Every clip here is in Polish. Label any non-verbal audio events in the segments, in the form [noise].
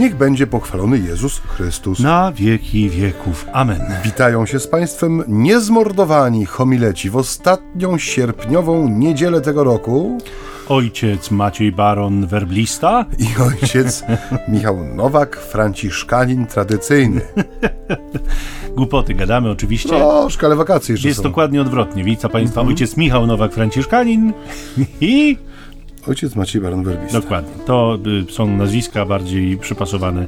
Niech będzie pochwalony Jezus Chrystus. Na wieki wieków. Amen. Witają się z Państwem niezmordowani homileci w ostatnią sierpniową niedzielę tego roku. Ojciec Maciej Baron Werblista i ojciec Michał Nowak, franciszkanin tradycyjny. [laughs] Głupoty gadamy oczywiście. Troszkę, ale wakacje jeszcze Jest są. dokładnie odwrotnie. Witam Państwa mm -hmm. ojciec Michał Nowak, franciszkanin i Ojciec Maciej Baron Werbista. Dokładnie. To y, są nazwiska bardziej przypasowane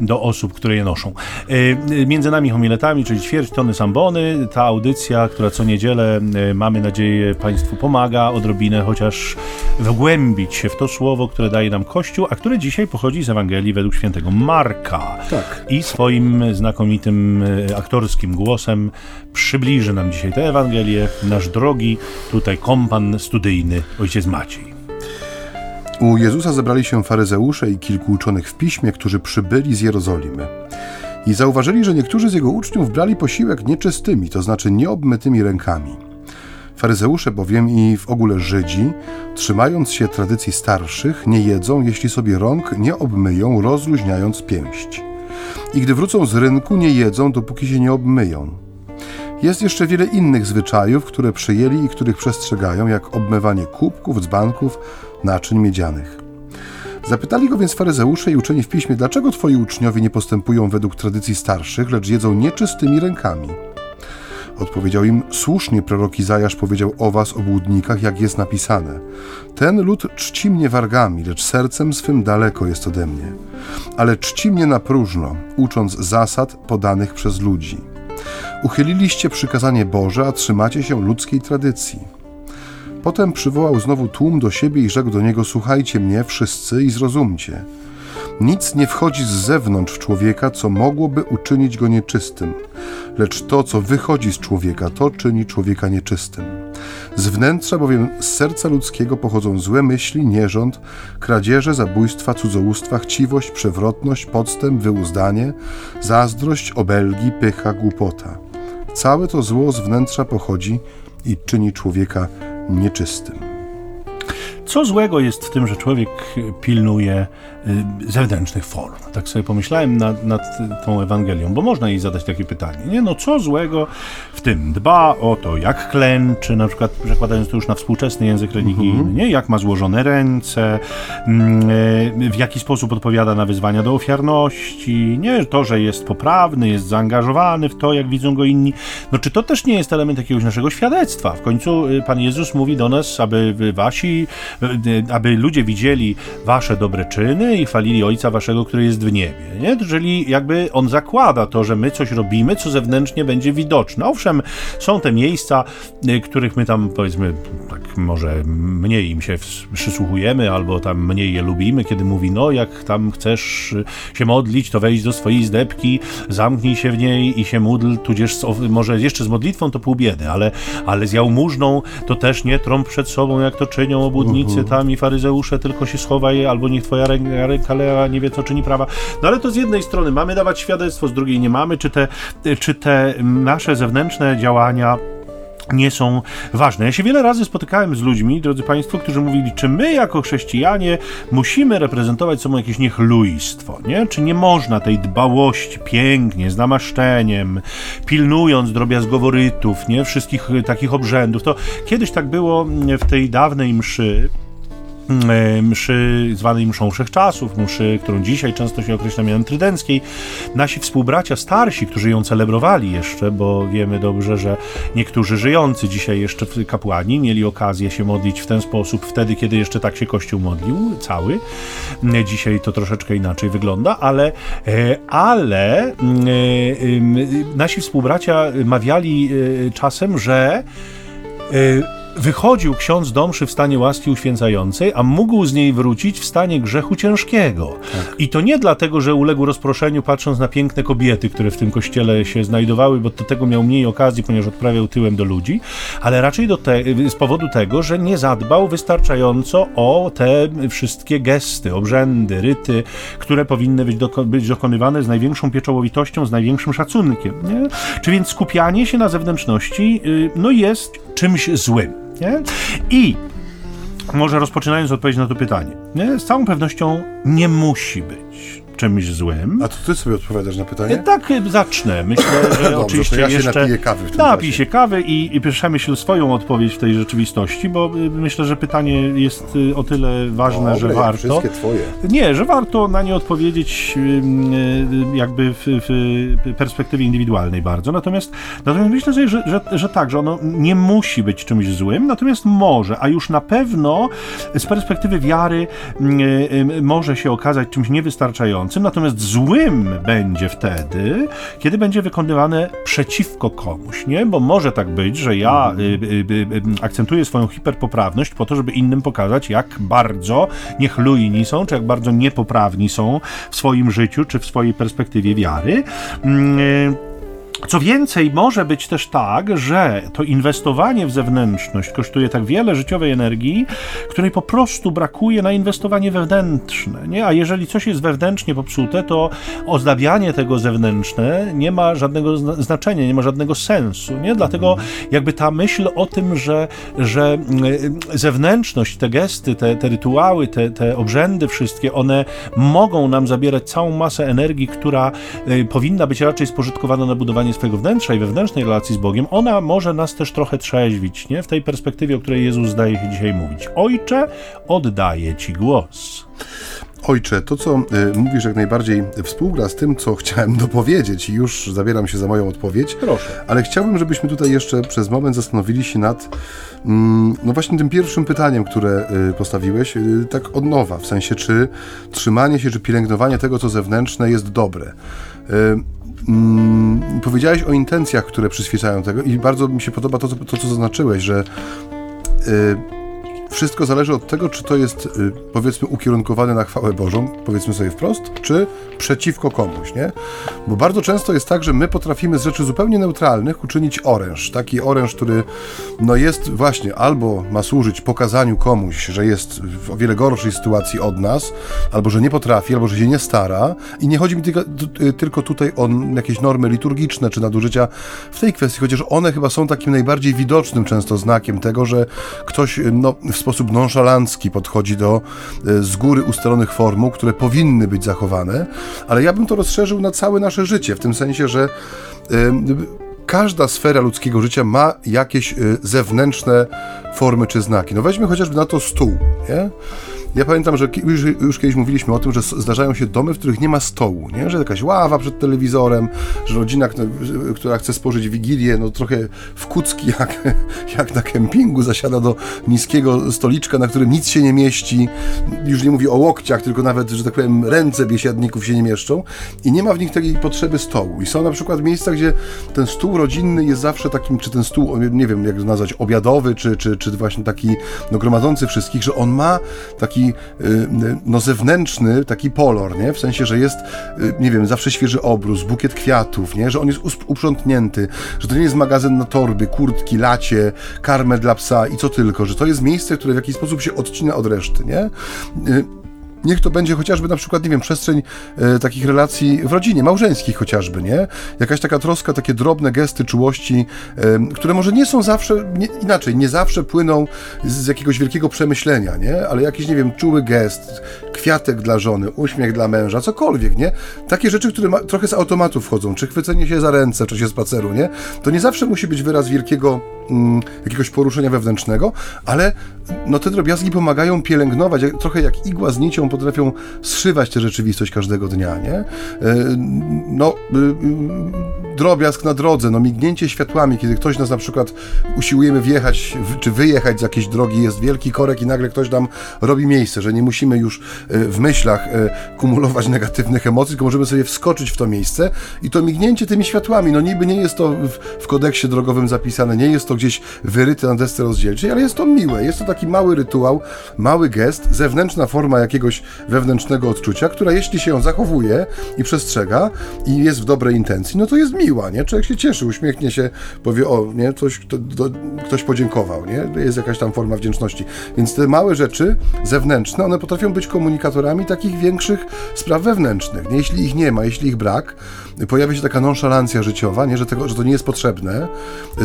do osób, które je noszą. Y, między nami homiletami, czyli ćwierć tony sambony. Ta audycja, która co niedzielę, y, mamy nadzieję, Państwu pomaga odrobinę chociaż wgłębić się w to słowo, które daje nam Kościół, a które dzisiaj pochodzi z Ewangelii według świętego Marka. Tak. I swoim znakomitym aktorskim głosem przybliży nam dzisiaj tę Ewangelię nasz drogi tutaj kompan studyjny, ojciec Maciej. U Jezusa zebrali się faryzeusze i kilku uczonych w piśmie, którzy przybyli z Jerozolimy. I zauważyli, że niektórzy z jego uczniów brali posiłek nieczystymi, to znaczy nieobmytymi rękami. Faryzeusze bowiem i w ogóle Żydzi, trzymając się tradycji starszych, nie jedzą, jeśli sobie rąk nie obmyją, rozluźniając pięść. I gdy wrócą z rynku, nie jedzą, dopóki się nie obmyją. Jest jeszcze wiele innych zwyczajów, które przyjęli i których przestrzegają, jak obmywanie kubków, dzbanków, naczyń miedzianych. Zapytali go więc faryzeusze i uczeni w piśmie, dlaczego twoi uczniowie nie postępują według tradycji starszych, lecz jedzą nieczystymi rękami. Odpowiedział im, słusznie prorok Izajasz powiedział o was, obłudnikach, jak jest napisane. Ten lud czci mnie wargami, lecz sercem swym daleko jest ode mnie. Ale czci mnie na próżno, ucząc zasad podanych przez ludzi. Uchyliliście przykazanie Boże, a trzymacie się ludzkiej tradycji. Potem przywołał znowu tłum do siebie i rzekł do niego: Słuchajcie mnie wszyscy i zrozumcie. Nic nie wchodzi z zewnątrz człowieka, co mogłoby uczynić go nieczystym, lecz to, co wychodzi z człowieka, to czyni człowieka nieczystym. Z wnętrza bowiem z serca ludzkiego pochodzą złe myśli, nierząd, kradzieże, zabójstwa, cudzołóstwa, chciwość, przewrotność, podstęp, wyuzdanie, zazdrość, obelgi, pycha, głupota. Całe to zło z wnętrza pochodzi i czyni człowieka nieczystym. Co złego jest w tym, że człowiek pilnuje y, zewnętrznych form? Tak sobie pomyślałem nad, nad tą Ewangelią, bo można jej zadać takie pytanie. Nie, no co złego w tym? Dba o to, jak klęczy, na przykład przekładając to już na współczesny język religijny, mm -hmm. nie? Jak ma złożone ręce, mm, y, w jaki sposób odpowiada na wyzwania do ofiarności, nie? To, że jest poprawny, jest zaangażowany w to, jak widzą go inni. No czy to też nie jest element jakiegoś naszego świadectwa? W końcu y, Pan Jezus mówi do nas, aby wasi aby ludzie widzieli wasze dobre czyny i chwalili Ojca waszego, który jest w niebie. Nie? Czyli jakby on zakłada to, że my coś robimy, co zewnętrznie będzie widoczne. Owszem, są te miejsca, y, których my tam powiedzmy, tak może mniej im się przysłuchujemy, albo tam mniej je lubimy, kiedy mówi, no jak tam chcesz się modlić, to wejdź do swojej zdebki, zamknij się w niej i się módl, tudzież może jeszcze z modlitwą to pół biedy, ale, ale z jałmużną to też nie trąb przed sobą, jak to czynią obłudnicy, Mhm. tam i faryzeusze, tylko się schowaj, albo niech twoja ręka nie wie, co czyni prawa. No ale to z jednej strony mamy dawać świadectwo, z drugiej nie mamy. Czy te, czy te nasze zewnętrzne działania nie są ważne. Ja się wiele razy spotykałem z ludźmi, drodzy Państwo, którzy mówili, czy my jako chrześcijanie musimy reprezentować sobą jakieś niechlujstwo, nie? Czy nie można tej dbałości pięknie, z namaszczeniem, pilnując drobiazgoworytów, nie? Wszystkich takich obrzędów. To kiedyś tak było w tej dawnej mszy, E, mszy zwanej mszą wszechczasów, mszy, którą dzisiaj często się określa mianem trydenckiej. Nasi współbracia starsi, którzy ją celebrowali jeszcze, bo wiemy dobrze, że niektórzy żyjący dzisiaj jeszcze kapłani mieli okazję się modlić w ten sposób wtedy, kiedy jeszcze tak się Kościół modlił, cały. E, dzisiaj to troszeczkę inaczej wygląda, ale, e, ale nasi współbracia mawiali czasem, że wychodził ksiądz do mszy w stanie łaski uświęcającej, a mógł z niej wrócić w stanie grzechu ciężkiego. Tak. I to nie dlatego, że uległ rozproszeniu patrząc na piękne kobiety, które w tym kościele się znajdowały, bo do tego miał mniej okazji, ponieważ odprawiał tyłem do ludzi, ale raczej te, z powodu tego, że nie zadbał wystarczająco o te wszystkie gesty, obrzędy, ryty, które powinny być, doko być dokonywane z największą pieczołowitością, z największym szacunkiem. Nie? Czy więc skupianie się na zewnętrzności y, no jest czymś złym. Nie? I może rozpoczynając odpowiedź na to pytanie, nie? z całą pewnością nie musi być. Czymś złym. A to ty sobie odpowiadasz na pytanie? Tak zacznę. Myślę, że [laughs] Dobrze, oczywiście to ja się jeszcze... napiję kawy w tym Napij się kawy i, i przemyśl swoją odpowiedź w tej rzeczywistości, bo y, myślę, że pytanie jest o tyle ważne, Dobre, że warto. Wszystkie twoje. Nie, że warto na nie odpowiedzieć jakby w, w perspektywie indywidualnej bardzo. Natomiast, natomiast myślę sobie, że, że, że tak, że ono nie musi być czymś złym, natomiast może, a już na pewno z perspektywy wiary może się okazać czymś niewystarczającym, natomiast złym będzie wtedy, kiedy będzie wykonywane przeciwko komuś, nie? Bo może tak być, że ja y, y, y, y, akcentuję swoją hiperpoprawność po to, żeby innym pokazać, jak bardzo niechlujni są, czy jak bardzo niepoprawni są w swoim życiu, czy w swojej perspektywie wiary. Mm, co więcej, może być też tak, że to inwestowanie w zewnętrzność kosztuje tak wiele życiowej energii, której po prostu brakuje na inwestowanie wewnętrzne. Nie? A jeżeli coś jest wewnętrznie popsute, to ozdabianie tego zewnętrzne nie ma żadnego zna- znaczenia, nie ma żadnego sensu. Nie? Dlatego jakby ta myśl o tym, że, że y, zewnętrzność, te gesty, te, te rytuały, te, te obrzędy wszystkie, one mogą nam zabierać całą masę energii, która y, powinna być raczej spożytkowana na budowanie swojego wnętrza i wewnętrznej relacji z Bogiem, ona może nas też trochę trzeźwić, nie? W tej perspektywie, o której Jezus zdaje się dzisiaj mówić. Ojcze, oddaję Ci głos. Ojcze, to co y, mówisz jak najbardziej współgra z tym, co chciałem [laughs] dopowiedzieć i już zabieram się za moją odpowiedź. Proszę. Ale chciałbym, żebyśmy tutaj jeszcze przez moment zastanowili się nad mm, no właśnie tym pierwszym pytaniem, które y, postawiłeś, y, tak od nowa, w sensie czy trzymanie się, czy pielęgnowanie tego, co zewnętrzne jest dobre. Mm, powiedziałeś o intencjach, które przyświecają tego i bardzo mi się podoba to, to co zaznaczyłeś, że y, wszystko zależy od tego, czy to jest y, powiedzmy ukierunkowane na chwałę Bożą, powiedzmy sobie wprost, czy przeciwko komuś, nie? Bo bardzo często jest tak, że my potrafimy z rzeczy zupełnie neutralnych uczynić oręż. Taki oręż, który no jest właśnie albo ma służyć pokazaniu komuś, że jest w o wiele gorszej sytuacji od nas, albo że nie potrafi, albo że się nie stara. I nie chodzi mi tylko, y, tylko tutaj o jakieś normy liturgiczne czy nadużycia w tej kwestii, chociaż one chyba są takim najbardziej widocznym często znakiem tego, że ktoś y, no, w sposób nonszalancki podchodzi do y, z góry ustalonych formuł, które powinny być zachowane, ale ja bym to rozszerzył na całe nasze życie, w tym sensie, że każda sfera ludzkiego życia ma jakieś y, zewnętrzne formy czy znaki. No weźmy chociażby na to stół, nie? Ja pamiętam, że już, już kiedyś mówiliśmy o tym, że zdarzają się domy, w których nie ma stołu, nie? że jakaś ława przed telewizorem, że rodzina, która chce spożyć wigilię, no trochę w kucki, [laughs] jak, jak na kempingu, zasiada do niskiego stoliczka, na którym nic się nie mieści. Już nie mówię o łokciach, tylko nawet, że tak powiem, ręce biesiadników się nie mieszczą i nie ma w nich takiej potrzeby stołu. I są na przykład miejsca, gdzie ten stół rodzinny jest zawsze takim, czy ten stół, nie wiem jak nazwać, obiadowy, czy, czy, czy właśnie taki no, gromadzący wszystkich, że on ma taki y, no, zewnętrzny taki polor, nie? W sensie, że jest, y, nie wiem, zawsze świeży obrus, bukiet kwiatów, nie? Że on jest uprzątnięty, że to nie jest magazyn na torby, kurtki, lacie, karmę dla psa i co tylko, że to jest miejsce, które w jakiś sposób się odcina od reszty, nie? Niech to będzie chociażby na przykład, nie wiem, przestrzeń e, takich relacji w rodzinie, małżeńskich chociażby, nie? Jakaś taka troska, takie drobne gesty czułości, e, które może nie są zawsze, nie, inaczej, nie zawsze płyną z, z jakiegoś wielkiego przemyślenia, nie? Ale jakiś, nie wiem, czuły gest, kwiatek dla żony, uśmiech dla męża, cokolwiek, nie? Takie rzeczy, które ma, trochę z automatu wchodzą, czy chwycenie się za ręce w czasie spaceru, nie? To nie zawsze musi być wyraz wielkiego mm, jakiegoś poruszenia wewnętrznego, ale no te drobiazgi pomagają pielęgnować, trochę jak igła z nicią potrafią zszywać tę rzeczywistość każdego dnia, nie? E, No, y, y, drobiazg na drodze, no mignięcie światłami, kiedy ktoś nas na przykład usiłujemy wjechać, czy wyjechać z jakiejś drogi, jest wielki korek i nagle ktoś nam robi miejsce, że nie musimy już e, w myślach e, kumulować negatywnych emocji, tylko możemy sobie wskoczyć w to miejsce i to mignięcie tymi światłami, no niby nie jest to w, w kodeksie drogowym zapisane, nie jest to gdzieś wyryte na desce rozdzielczej, ale jest to miłe, jest to taki mały rytuał, mały gest, zewnętrzna forma jakiegoś wewnętrznego odczucia, która jeśli się ją zachowuje i przestrzega i jest w dobrej intencji, no to jest miła, nie? Człowiek się cieszy, uśmiechnie się, powie, o, nie, coś, to, to, ktoś podziękował, nie? Jest jakaś tam forma wdzięczności. Więc te małe rzeczy zewnętrzne, one potrafią być komunikatorami takich większych spraw wewnętrznych. Nie? Jeśli ich nie ma, jeśli ich brak, pojawia się taka nonszalancja życiowa, nie? Że, tego, że to nie jest potrzebne,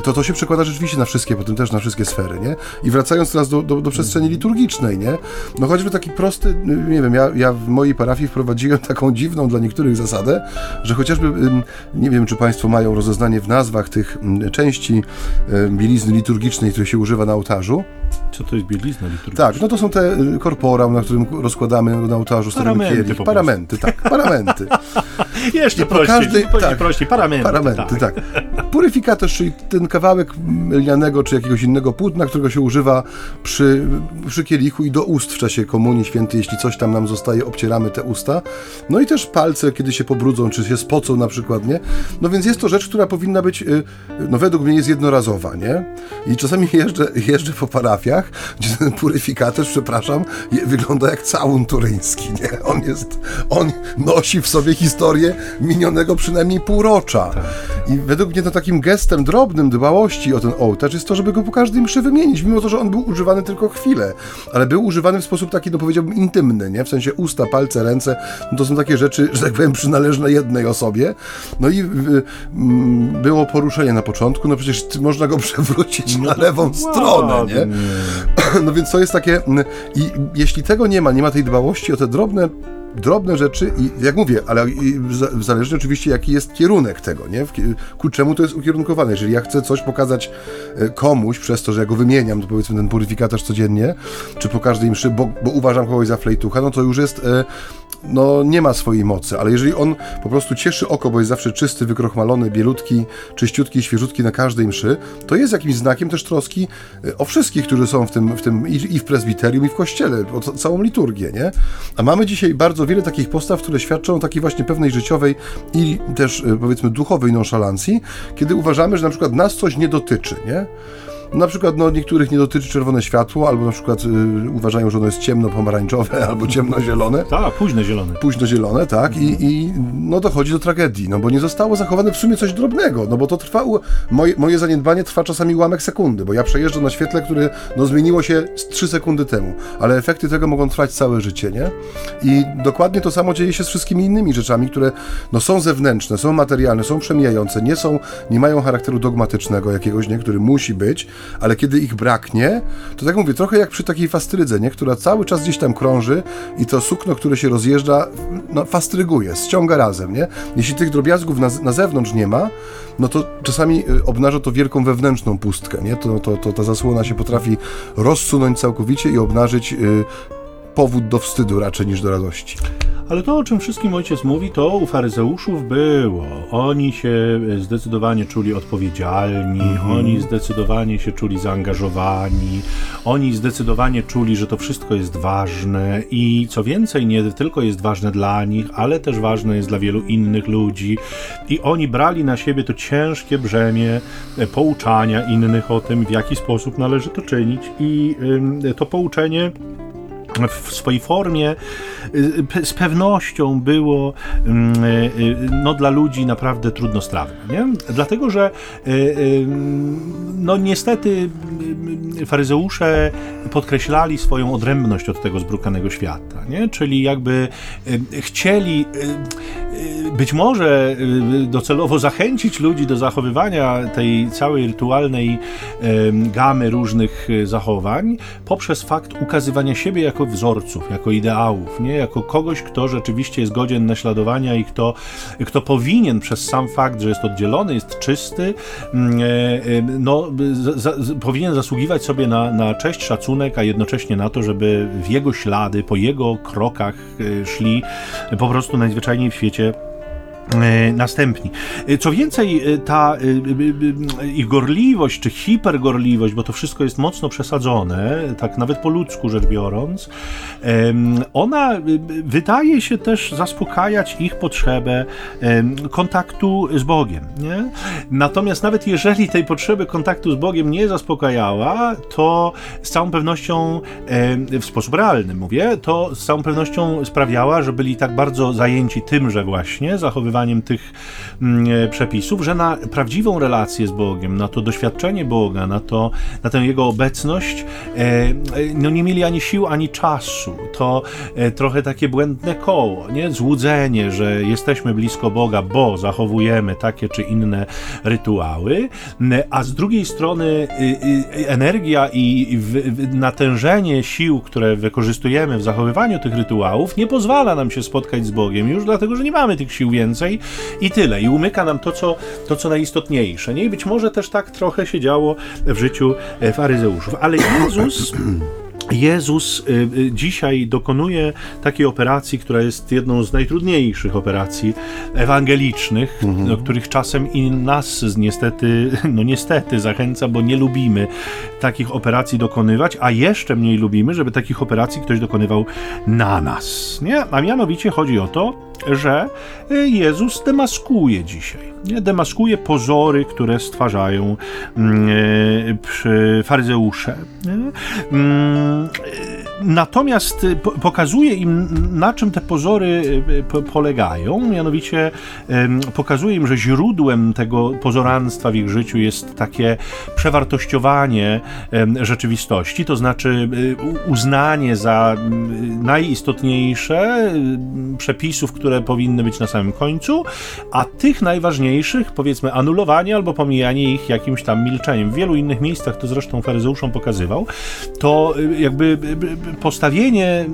to to się przekłada rzeczywiście na wszystkie, potem też na wszystkie sfery, nie? I wracając teraz do, do, do przestrzeni liturgicznej, nie? No choćby taki prosty, nie wiem, ja, ja w mojej parafii wprowadziłem [laughs] taką dziwną dla niektórych zasadę, że chociażby, nie wiem, czy Państwo mają rozeznanie w nazwach tych części bielizny liturgicznej, której się używa na ołtarzu. Co to jest bielizna liturgiczna? Tak, no to są te korporał, na którym rozkładamy na ołtarzu paramenty, kielich. Paramenty, tak, paramenty. [laughs] Jeszcze prościej, każdej, tak, prościej, paramenty. Paramenty, tak. tak. Puryfikator, czyli ten kawałek lnianego czy jakiegoś innego płótna, którego się używa przy, przy kielichu i do ust w czasie komunii świętej, jeśli coś tam nam zostaje, obcieramy te usta. No i też palce, kiedy się pobrudzą, czy się spocą na przykład, nie? No więc jest to rzecz, która powinna być, y, no według mnie jest jednorazowa, nie? I czasami [laughs] jeżdżę, jeżdżę po parafiach, gdzie ten puryfikator, przepraszam, wygląda jak całun turyński, nie? On jest, on nosi w sobie historię minionego przynajmniej półrocza. Tak. I według mnie to takim gestem drobnym dbałości o ten ołtarz jest to, żeby go po każdej mszy wymienić, mimo to, że on był używany tylko chwilę, ale był używany w sposób taki, no powiedziałbym, intymny, nie? W sensie usta, palce, ręce, no to są takie rzeczy, że tak powiem, przynależne jednej osobie. No i y, y, było poruszenie na początku, no przecież można go [laughs] przewrócić no na lewą stronę, nie? [clears throat] No więc to jest takie, i jeśli tego nie ma, nie ma tej dbałości o te drobne drobne rzeczy i jak mówię, ale zależy oczywiście jaki jest kierunek tego, nie? Ku czemu to jest ukierunkowane. Jeżeli ja chcę coś pokazać e, komuś przez to, że ja go wymieniam, to powiedzmy ten puryfikator codziennie, czy po każdej mszy, bo, bo uważam kogoś za flejtucha, no to już jest e, no nie ma swojej mocy, ale jeżeli on po prostu cieszy oko, bo jest zawsze czysty, wykrochmalony, bielutki, czyściutki, świeżutki na każdej mszy, to jest jakimś znakiem też troski e, o wszystkich, którzy są w tym, w tym i w prezbiterium, i w kościele, o całą liturgię, nie? A mamy dzisiaj bardzo wiele takich postaw, które świadczą o takiej właśnie pewnej życiowej i też e, powiedzmy duchowej nonszalancji, kiedy uważamy, że na przykład nas coś nie dotyczy, nie? Na przykład no, niektórych nie dotyczy czerwone światło, albo na przykład y, uważają, że ono jest ciemno-pomarańczowe, [laughs] albo ciemno-zielone. Tak, późno zielone. Późno zielone, tak. I, I no dochodzi do tragedii, no bo nie zostało zachowane w sumie coś drobnego, no bo to trwa, moje, moje zaniedbanie trwa czasami ułamek sekundy, bo ja przejeżdżam na świetle, które no, zmieniło się z 3 sekundy temu, ale efekty tego mogą trwać całe życie, nie? I dokładnie to samo dzieje się z wszystkimi innymi rzeczami, które no, są zewnętrzne, są materialne, są przemijające, nie są, nie mają charakteru dogmatycznego jakiegoś, nie, który musi być, ale kiedy ich braknie, to tak mówię, trochę jak przy takiej fastrydze, nie? która cały czas gdzieś tam krąży i to sukno, które się rozjeżdża, no, fastryguje, ściąga razem, nie? Jeśli tych drobiazgów na, na zewnątrz nie ma, no to czasami y, obnaża to wielką wewnętrzną pustkę, nie? To, to, to ta zasłona się potrafi rozsunąć całkowicie i obnażyć y, powód do wstydu raczej niż do radości. Ale to, o czym wszystkim ojciec mówi, to u faryzeuszów było. Oni się zdecydowanie czuli odpowiedzialni, mhm. oni zdecydowanie się czuli zaangażowani, oni zdecydowanie czuli, że to wszystko jest ważne i co więcej, nie tylko jest ważne dla nich, ale też ważne jest dla wielu innych ludzi. I oni brali na siebie to ciężkie brzemię e, pouczania innych o tym, w jaki sposób należy to czynić, i to pouczenie w swojej formie y, z pewnością było mm, y, y, no, dla ludzi naprawdę trudnostrawne. Nie? Dlatego, że no, niestety faryzeusze podkreślali swoją odrębność od tego zbrukanego świata. Nie? Czyli jakby chcieli być może docelowo zachęcić ludzi do zachowywania tej całej rytualnej gamy różnych zachowań poprzez fakt ukazywania siebie jako wzorców, jako ideałów, nie? jako kogoś, kto rzeczywiście jest godzien naśladowania i kto, kto powinien przez sam fakt, że jest oddzielony, jest czysty, mm, e, e, no, za, powinien zasługiwać sobie na, na cześć, szacunek, a jednocześnie na to, żeby w jego ślady, po jego krokach szli po prostu najzwyczajniej w świecie następni. E, co więcej, e, ta ich gorliwość, czy hipergorliwość, bo to wszystko jest mocno przesadzone, tak nawet po ludzku rzecz biorąc, ona wydaje się też zaspokajać ich potrzebę kontaktu z Bogiem. Nie? Natomiast nawet jeżeli tej potrzeby kontaktu z Bogiem nie zaspokajała, to z całą pewnością, w sposób realny mówię, to z całą pewnością sprawiała, że byli tak bardzo zajęci tymże właśnie, zachowywaniem tych mm, e, przepisów, że na prawdziwą relację z Bogiem, na to doświadczenie Boga, na, to, na tę Jego obecność, e, no nie mieli ani sił, ani czasu. To trochę takie błędne koło, nie? Złudzenie, że jesteśmy blisko Boga, bo zachowujemy takie czy inne rytuały, a z drugiej strony y, y, energia i natężenie sił, które wykorzystujemy w zachowywaniu tych rytuałów, nie pozwala nam się spotkać z Bogiem już dlatego, że nie mamy tych sił więcej i tyle. I umyka nam to, co, to, co najistotniejsze. Nie? I być może też tak trochę się działo w życiu e, faryzeuszów. Ale Jezus [clears throat] Jezus y, y, dzisiaj dokonuje takiej operacji, która jest jedną z najtrudniejszych operacji ewangelicznych, mhm. do których czasem i nas niestety, [laughs] no niestety zachęca, bo nie lubimy takich operacji dokonywać, a jeszcze mniej lubimy, żeby takich operacji ktoś dokonywał na nas. Nie? A mianowicie chodzi o to, że y, Jezus demaskuje dzisiaj. Demaskuje pozory, które stwarzają yy, faryzeusze. Natomiast y, pokazuje im, na czym te pozory y, polegają, mianowicie pokazuje im, że źródłem tego pozoranstwa w ich życiu jest takie przewartościowanie rzeczywistości, to znaczy y, uznanie za najistotniejsze przepisów, które powinny być na samym końcu, a tych najważniejszych, powiedzmy, anulowanie albo pomijanie ich jakimś tam milczeniem. W wielu innych miejscach, to zresztą faryzeuszom pokazywał, to jakby postawienie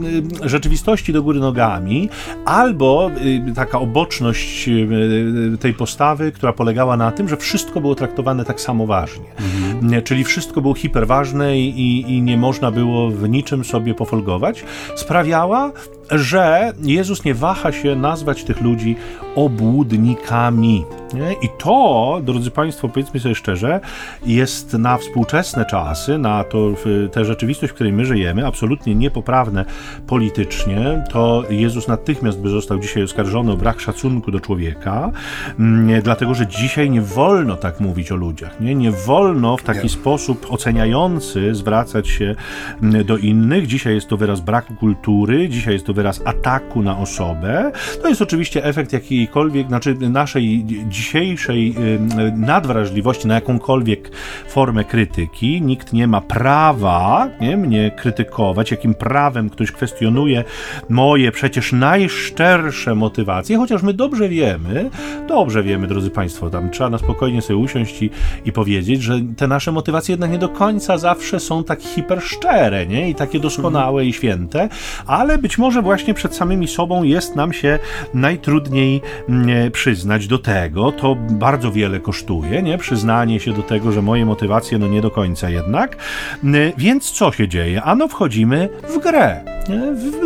y, rzeczywistości do góry nogami, albo y, taka oboczność y, tej postawy, która polegała na tym, że wszystko było traktowane tak samo ważnie. Mhm. Czyli wszystko było hiperważne i, i nie można było w niczym sobie pofolgować, sprawiała, że Jezus nie waha się nazwać tych ludzi obłudnikami. Nie? I to, drodzy Państwo, powiedzmy sobie szczerze, jest na współczesne czasy, na to, tę rzeczywistość, w której my żyjemy, absolutnie niepoprawne politycznie. To Jezus natychmiast by został dzisiaj oskarżony o brak szacunku do człowieka, nie, dlatego że dzisiaj nie wolno tak mówić o ludziach. Nie, nie wolno w taki nie. sposób oceniający zwracać się do innych. Dzisiaj jest to wyraz braku kultury, dzisiaj jest to wyraz ataku na osobę. To jest oczywiście efekt jakiejkolwiek, znaczy naszej dzisiejszej nadwrażliwości na jakąkolwiek formę krytyki. Nikt nie ma prawa nie, mnie krytykować, jakim prawem ktoś kwestionuje moje przecież najszczersze motywacje, chociaż my dobrze wiemy, dobrze wiemy, drodzy Państwo, tam trzeba na spokojnie sobie usiąść i, i powiedzieć, że te nasze motywacje jednak nie do końca zawsze są tak hiperszczere, nie? I takie doskonałe i święte, ale być może właśnie przed samymi sobą jest nam się najtrudniej mm, przyznać do tego. To bardzo wiele kosztuje, nie? Przyznanie się do tego, że moje motywacje no nie do końca jednak. Mm, więc co się dzieje? Ano wchodzimy w grę.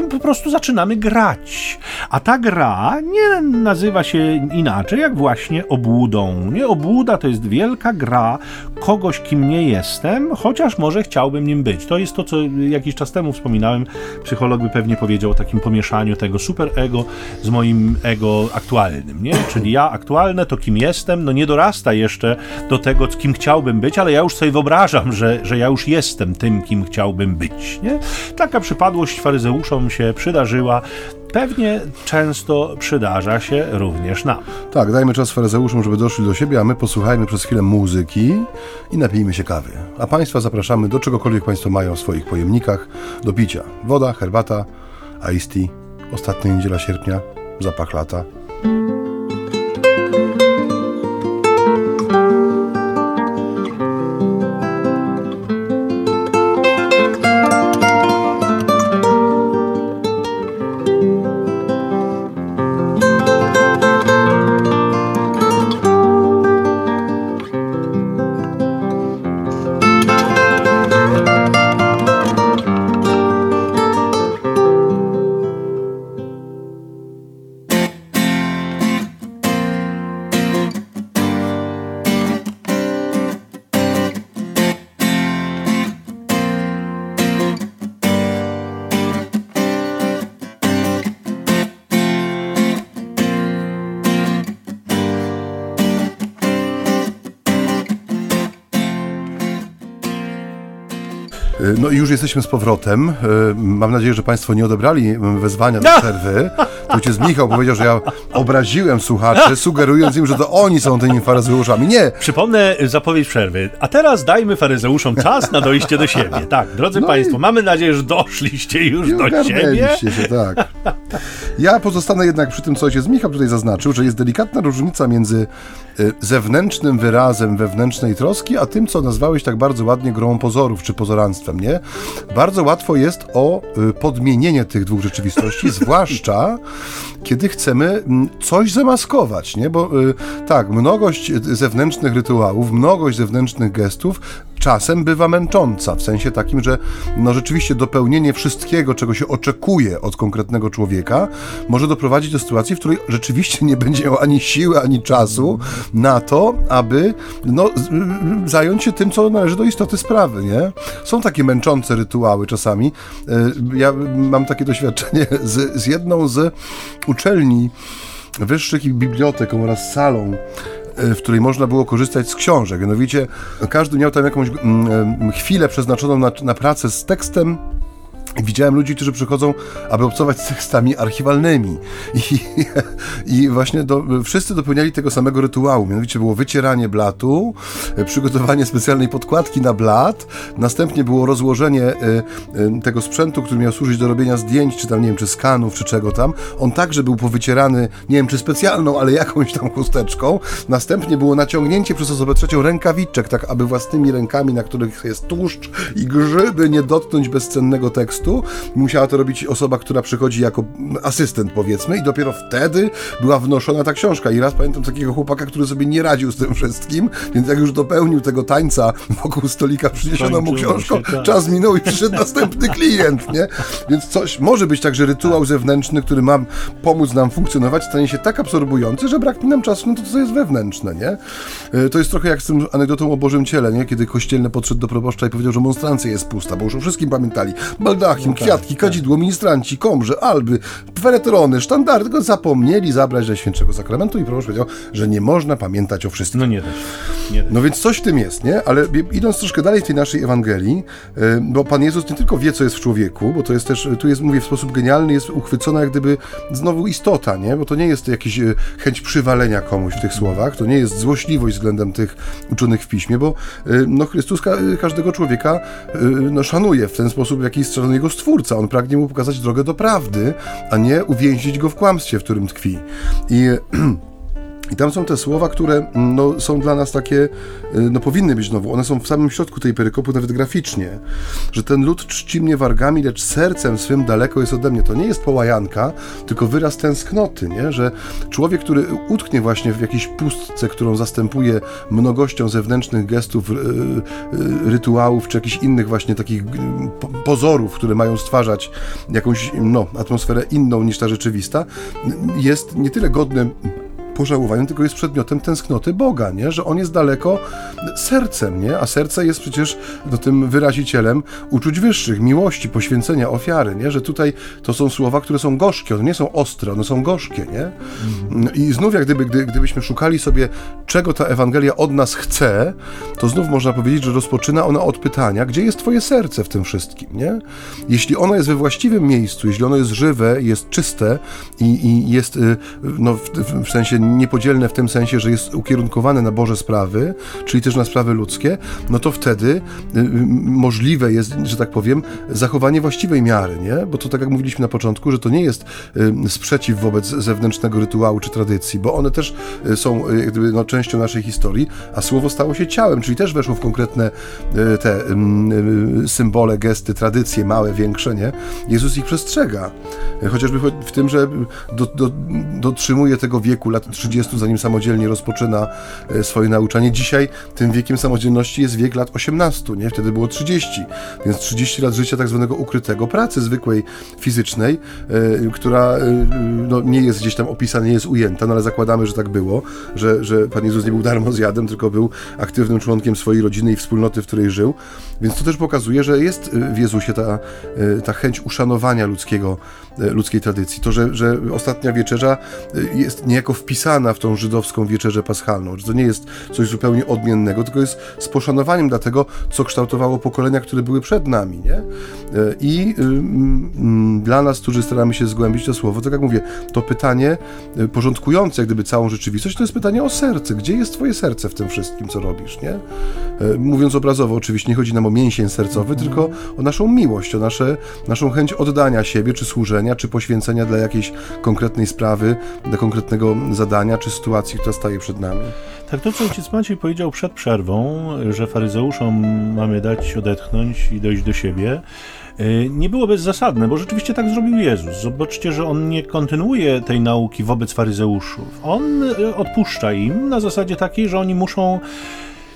Po prostu zaczynamy grać. A ta gra nie nazywa się inaczej jak właśnie obłudą. Nie? Obłuda to jest wielka gra kogoś, kim nie jestem, chociaż może chciałbym nim być. To jest to, co jakiś czas temu wspominałem. Psycholog by pewnie powiedział o takim pomieszaniu tego super ego z moim ego aktualnym, nie? Czyli ja aktualne to kim jestem, no nie dorasta jeszcze do tego, kim chciałbym być, ale ja już sobie wyobrażam, że, że ja już jestem tym, kim chciałbym być, nie? Taka przypadłość faryzeuszom się przydarzyła, pewnie często przydarza się również nam. Tak, dajmy czas faryzeuszom, żeby doszli do siebie, a my posłuchajmy przez chwilę muzyki i napijmy się kawy. A Państwa zapraszamy do czegokolwiek Państwo mają w swoich pojemnikach do picia. Woda, herbata, iced tea, ostatnia niedziela sierpnia, zapach lata. Już jesteśmy z powrotem. Mam nadzieję, że Państwo nie odebrali wezwania do przerwy. Tu ojciec Michał powiedział, że ja obraziłem słuchaczy, sugerując im, że to oni są tymi faryzeuszami. Nie. Przypomnę zapowiedź przerwy. A teraz dajmy faryzeuszom czas na dojście do siebie. Tak, drodzy no Państwo, mamy nadzieję, że doszliście już do siebie. się, tak. Ja pozostanę jednak przy tym, co ojciec Michał tutaj zaznaczył, że jest delikatna różnica między y, zewnętrznym wyrazem wewnętrznej troski, a tym, co nazwałeś tak bardzo ładnie grą pozorów czy pozoranstwem, nie? Bardzo łatwo jest o y, podmienienie tych dwóch rzeczywistości, [laughs] zwłaszcza kiedy chcemy mm, coś zamaskować, nie? Bo y, tak, mnogość zewnętrznych rytuałów, mnogość zewnętrznych gestów czasem bywa męcząca, w sensie takim, że no rzeczywiście dopełnienie wszystkiego, czego się oczekuje od konkretnego człowieka, może doprowadzić do sytuacji, w której rzeczywiście nie będzie miał ani siły, ani czasu na to, aby no, zająć się tym, co należy do istoty sprawy, nie? Są takie męczące rytuały czasami. E, ja mam takie doświadczenie z, z jedną z uczelni wyższych i biblioteką oraz salą w której można było korzystać z książek. Mianowicie każdy miał tam jakąś mm, chwilę przeznaczoną na, na pracę z tekstem Widziałem ludzi, którzy przychodzą, aby obcować z tekstami archiwalnymi. I, i właśnie do, wszyscy dopełniali tego samego rytuału. Mianowicie było wycieranie blatu, przygotowanie specjalnej podkładki na blat, następnie było rozłożenie y, y, tego sprzętu, który miał służyć do robienia zdjęć, czy tam, nie wiem, czy skanów, czy czego tam. On także był powycierany, nie wiem, czy specjalną, ale jakąś tam chusteczką. Następnie było naciągnięcie przez osobę trzecią rękawiczek, tak aby własnymi rękami, na których jest tłuszcz i grzyby, nie dotknąć bezcennego tekstu tekstu. Musiała to robić osoba, która przychodzi jako asystent, powiedzmy, i dopiero wtedy była wnoszona ta książka. I raz pamiętam takiego chłopaka, który sobie nie radził z tym wszystkim, więc jak już dopełnił tego tańca wokół stolika, przyniesiono mu książkę, tak. czas minął i przyszedł następny klient, nie? Więc coś może być tak, że rytuał zewnętrzny, który ma pomóc nam funkcjonować, stanie się tak absorbujący, że braknie nam czasu na to, co jest wewnętrzne, nie? E, to jest trochę jak z tym anegdotą o Bożym Ciele, nie? Kiedy kościelny podszedł do proboszcza i powiedział, że monstrancja jest pusta, bo już o wszystkim pamiętali. Balda Joachim, no tak, kwiatki, tak. kadzidło, ministranci, komrze, alby, feretrony, sztandardy, tylko zapomnieli zabrać do świętego sakramentu i proboszcz powiedział, że nie można pamiętać o wszystkim. No nie też. Nie No więc coś w tym jest, nie? Ale idąc troszkę dalej w tej naszej Ewangelii, y, bo Pan Jezus nie tylko wie, co jest w człowieku, bo to jest też, tu jest, mówię w sposób genialny, jest uchwycona jak gdyby znowu istota, nie? Bo to nie jest jakiś y, chęć przywalenia komuś w tych słowach, to nie jest złośliwość względem tych uczonych w piśmie, bo y, no Chrystus każdego człowieka no, szanuje w ten sposób, w jaki jest jego Stwórca. On pragnie mu pokazać drogę do prawdy, a nie uwięzić go w kłamstwie, w którym tkwi. I [clears throat] I tam są te słowa, które mm, no, są dla nas takie, y, no powinny być znowu, one są w samym środku tej perykopu, nawet graficznie, że ten lud czci mnie wargami, lecz sercem swym daleko jest ode mnie. To nie jest połajanka, tylko wyraz tęsknoty, nie? że człowiek, który utknie właśnie w jakiejś pustce, którą zastępuje mnogością zewnętrznych gestów, y, rytuałów, czy jakichś innych właśnie takich pozorów, które mają stwarzać jakąś no, atmosferę inną niż ta rzeczywista, jest nie tyle godny pożałowaniem, tylko jest przedmiotem tęsknoty Boga, nie? że on jest daleko sercem, nie? a serce jest przecież no, tym wyrazicielem uczuć wyższych, miłości, poświęcenia, ofiary, nie? że tutaj to są słowa, które są gorzkie, one nie są ostre, one są gorzkie. Nie? I znów jak gdyby, gdy, gdybyśmy szukali sobie, czego ta Ewangelia od nas chce, to znów można powiedzieć, że rozpoczyna ona od pytania, gdzie jest twoje serce w tym wszystkim, nie? Jeśli ono jest we właściwym miejscu, jeśli ono jest żywe, jest czyste i, i jest y, no, w, w sensie niepodzielne w tym sensie, że jest ukierunkowane na Boże sprawy, czyli też na sprawy ludzkie, no to wtedy y, y, możliwe jest, że tak powiem, zachowanie właściwej miary, nie? Bo to tak jak mówiliśmy na początku, że to nie jest y, sprzeciw wobec zewnętrznego rytuału czy tradycji, bo one też są gdyby, no, częścią naszej historii, a słowo stało się ciałem, czyli też weszło w konkretne te symbole, gesty, tradycje, małe, większe, nie? Jezus ich przestrzega. Chociażby w tym, że do, do, dotrzymuje tego wieku lat 30, zanim samodzielnie rozpoczyna e, swoje nauczanie. Dzisiaj tym wiekiem samodzielności jest wiek lat 18, nie? Wtedy było 30, więc 30 lat życia tak zwanego ukrytego, pracy zwykłej, fizycznej, e, która e, no, nie jest gdzieś tam opisana, nie jest ujęta, no ale zakładamy, że tak było, że, że Pan Jezus nie był darmozjadem, tylko był aktywnym członkiem swojej rodziny i wspólnoty, w której żył, więc to też pokazuje, że jest w Jezusie ta, ta chęć uszanowania ludzkiego, ludzkiej tradycji. To, że, że ostatnia wieczerza jest niejako wpisana wpisana w tą żydowską wieczerzę paschalną, że to nie jest coś zupełnie odmiennego, tylko jest z poszanowaniem dla tego, co kształtowało pokolenia, które były przed nami, nie? E, I y, dla nas, którzy staramy się zgłębić to słowo, tak jak mówię, to pytanie y, porządkujące jak gdyby całą rzeczywistość, to jest pytanie o serce. Gdzie jest twoje serce w tym wszystkim, co robisz, nie? E, mówiąc obrazowo, oczywiście nie chodzi nam o mięsień sercowy, tylko o naszą miłość, o nasze, naszą chęć oddania siebie, czy służenia, czy poświęcenia dla jakiejś konkretnej sprawy, dla konkretnego zadania, czy sytuacji, która staje przed nami. Tak, to co ojciec Maciej powiedział przed przerwą, że faryzeuszom mamy dać odetchnąć i dojść do siebie, y, nie było bezzasadne, bo rzeczywiście tak zrobił Jezus. Zobaczcie, że on nie kontynuuje tej nauki wobec faryzeuszów. On y, odpuszcza im na zasadzie takiej, że oni muszą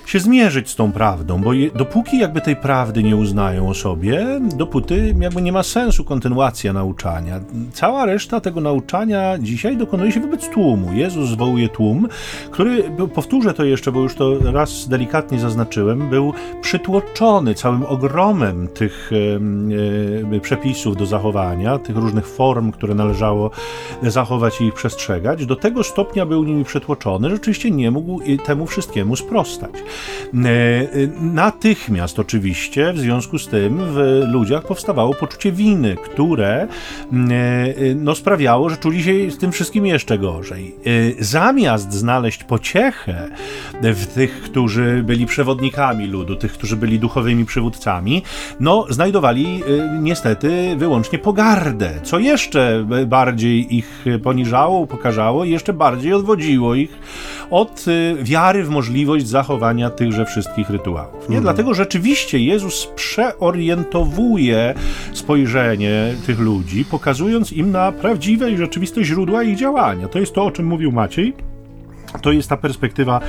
się zmierzyć z tą prawdą, bo je, dopóki jakby tej prawdy nie uznają o sobie, dopóty jakby nie ma sensu kontynuacja nauczania. Cała reszta tego nauczania dzisiaj dokonuje się wobec tłumu. Jezus zwołuje tłum, który, powtórzę to jeszcze, bo już to raz delikatnie zaznaczyłem, był przytłoczony całym ogromem tych e, przepisów do zachowania, tych różnych form, które należało zachować i ich przestrzegać. Do tego stopnia był nimi przytłoczony, że rzeczywiście nie mógł temu wszystkiemu sprostać. E, e, natychmiast oczywiście w związku z tym w ludziach powstawało poczucie winy, które e, no, sprawiało, że czuli się z tym wszystkim jeszcze gorzej. Zamiast znaleźć pociechę w tych, którzy byli przewodnikami ludu, tych, którzy byli duchowymi przywódcami, no, znajdowali niestety wyłącznie pogardę, co jeszcze bardziej ich poniżało, upokarzało i jeszcze bardziej odwodziło ich od wiary w możliwość zachowania tychże wszystkich rytuałów. Nie? Mhm. Dlatego rzeczywiście Jezus przeorientowuje spojrzenie tych ludzi, pokazując im na prawdziwe i rzeczywiste źródła ich działania. To jest to, o czym mówił Maciej to jest ta perspektywa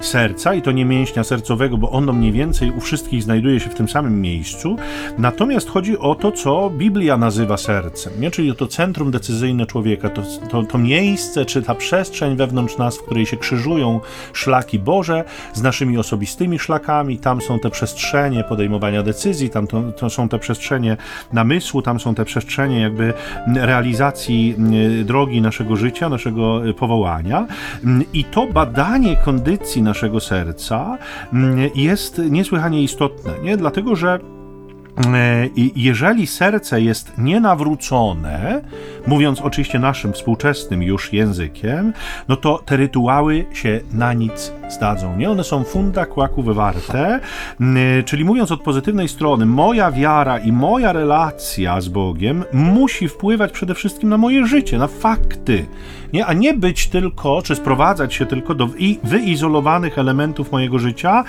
serca i to nie mięśnia sercowego, bo ono mniej więcej u wszystkich znajduje się w tym samym miejscu. Natomiast chodzi o to, co Biblia nazywa sercem, nie? czyli to centrum decyzyjne człowieka, to, to, to miejsce czy ta przestrzeń wewnątrz nas, w której się krzyżują szlaki Boże z naszymi osobistymi szlakami. Tam są te przestrzenie podejmowania decyzji, tam to, to są te przestrzenie namysłu, tam są te przestrzenie jakby realizacji drogi naszego życia, naszego powołania. I to badanie kondycji naszego serca mm, jest niesłychanie istotne, nie? dlatego że E, jeżeli serce jest nienawrócone, mówiąc oczywiście naszym współczesnym już językiem, no to te rytuały się na nic zdadzą. Nie? One są funda kłaków warte, czyli mówiąc od pozytywnej strony, moja wiara i moja relacja z Bogiem musi wpływać przede wszystkim na moje życie, na fakty, nie? a nie być tylko, czy sprowadzać się tylko do wyizolowanych elementów mojego życia,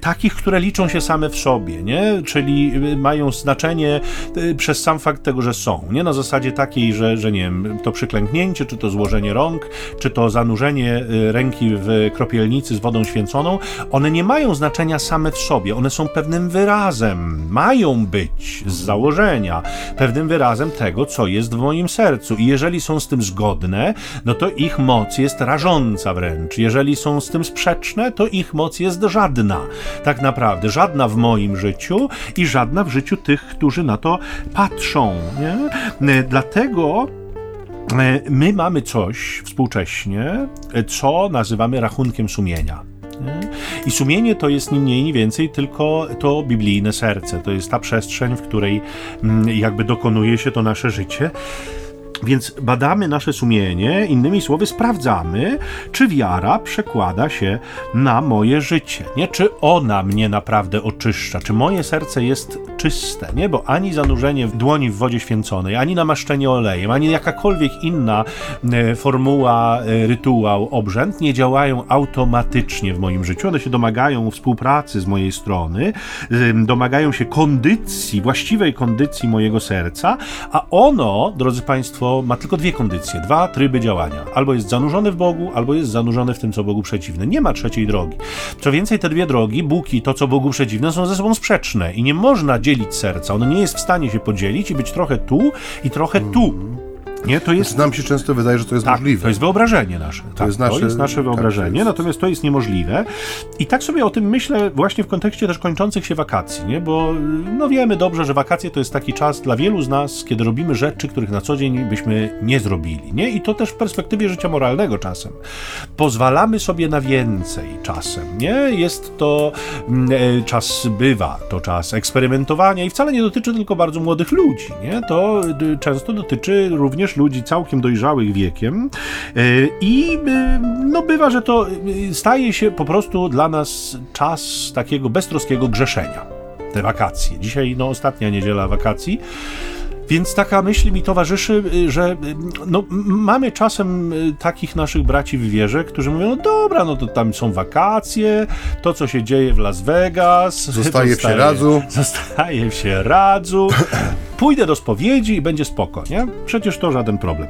takich, które liczą się same w sobie, nie? czyli mają znaczenie y, przez sam fakt tego, że są. Nie na zasadzie takiej, że, że nie wiem, to przyklęknięcie, czy to złożenie rąk, czy to zanurzenie y, ręki w kropielnicy z wodą święconą, one nie mają znaczenia same w sobie. One są pewnym wyrazem, mają być z założenia pewnym wyrazem tego, co jest w moim sercu. I jeżeli są z tym zgodne, no to ich moc jest rażąca wręcz. Jeżeli są z tym sprzeczne, to ich moc jest żadna. Tak naprawdę, żadna w moim życiu i żadna w życiu tych, którzy na to patrzą. Nie? E, dlatego e, my mamy coś współcześnie, co nazywamy rachunkiem sumienia. I sumienie to jest ni mniej, ni więcej tylko to biblijne serce. To jest ta przestrzeń, w której mm, jakby dokonuje się to nasze życie. Więc badamy nasze sumienie, innymi słowy, sprawdzamy, czy wiara przekłada się na moje życie, nie? Czy ona mnie naprawdę oczyszcza, czy moje serce jest czyste, nie? Bo ani zanurzenie dłoni w wodzie święconej, ani namaszczenie olejem, ani jakakolwiek inna e, formuła, e, rytuał, obrzęd nie działają automatycznie w moim życiu. One się domagają współpracy z mojej strony, domagają się kondycji, właściwej kondycji mojego serca, a ono, drodzy Państwo, ma tylko dwie kondycje, dwa tryby działania. Albo jest zanurzony w Bogu, albo jest zanurzony w tym, co Bogu przeciwne. Nie ma trzeciej drogi. Co więcej, te dwie drogi, Bóg i to, co Bogu przeciwne, są ze sobą sprzeczne i nie można dzielić serca. Ono nie jest w stanie się podzielić i być trochę tu i trochę tu. Nie, to jest... Nam się często wydaje, że to jest tak, możliwe. to jest wyobrażenie nasze. To, tak, jest, nasze... to jest nasze wyobrażenie, tak, jest... natomiast to jest niemożliwe. I tak sobie o tym myślę właśnie w kontekście też kończących się wakacji, nie? bo no wiemy dobrze, że wakacje to jest taki czas dla wielu z nas, kiedy robimy rzeczy, których na co dzień byśmy nie zrobili. Nie? I to też w perspektywie życia moralnego czasem. Pozwalamy sobie na więcej czasem. Nie? Jest to mm, e, czas bywa, to czas eksperymentowania i wcale nie dotyczy tylko bardzo młodych ludzi. Nie? To często dotyczy również ludzi całkiem dojrzałych wiekiem e, i e, no bywa, że to staje się po prostu dla nas czas takiego beztroskiego grzeszenia. Te wakacje. Dzisiaj no ostatnia niedziela wakacji. Więc taka myśl mi towarzyszy, y, że y, no, mamy czasem y, takich naszych braci w wierze, którzy mówią, no dobra, no to tam są wakacje, to co się dzieje w Las Vegas. [laughs] Zostaje w Sieradzu. [laughs] Zostaje w Sieradzu. Pójdę do spowiedzi i będzie spoko, nie? Przecież to żaden problem.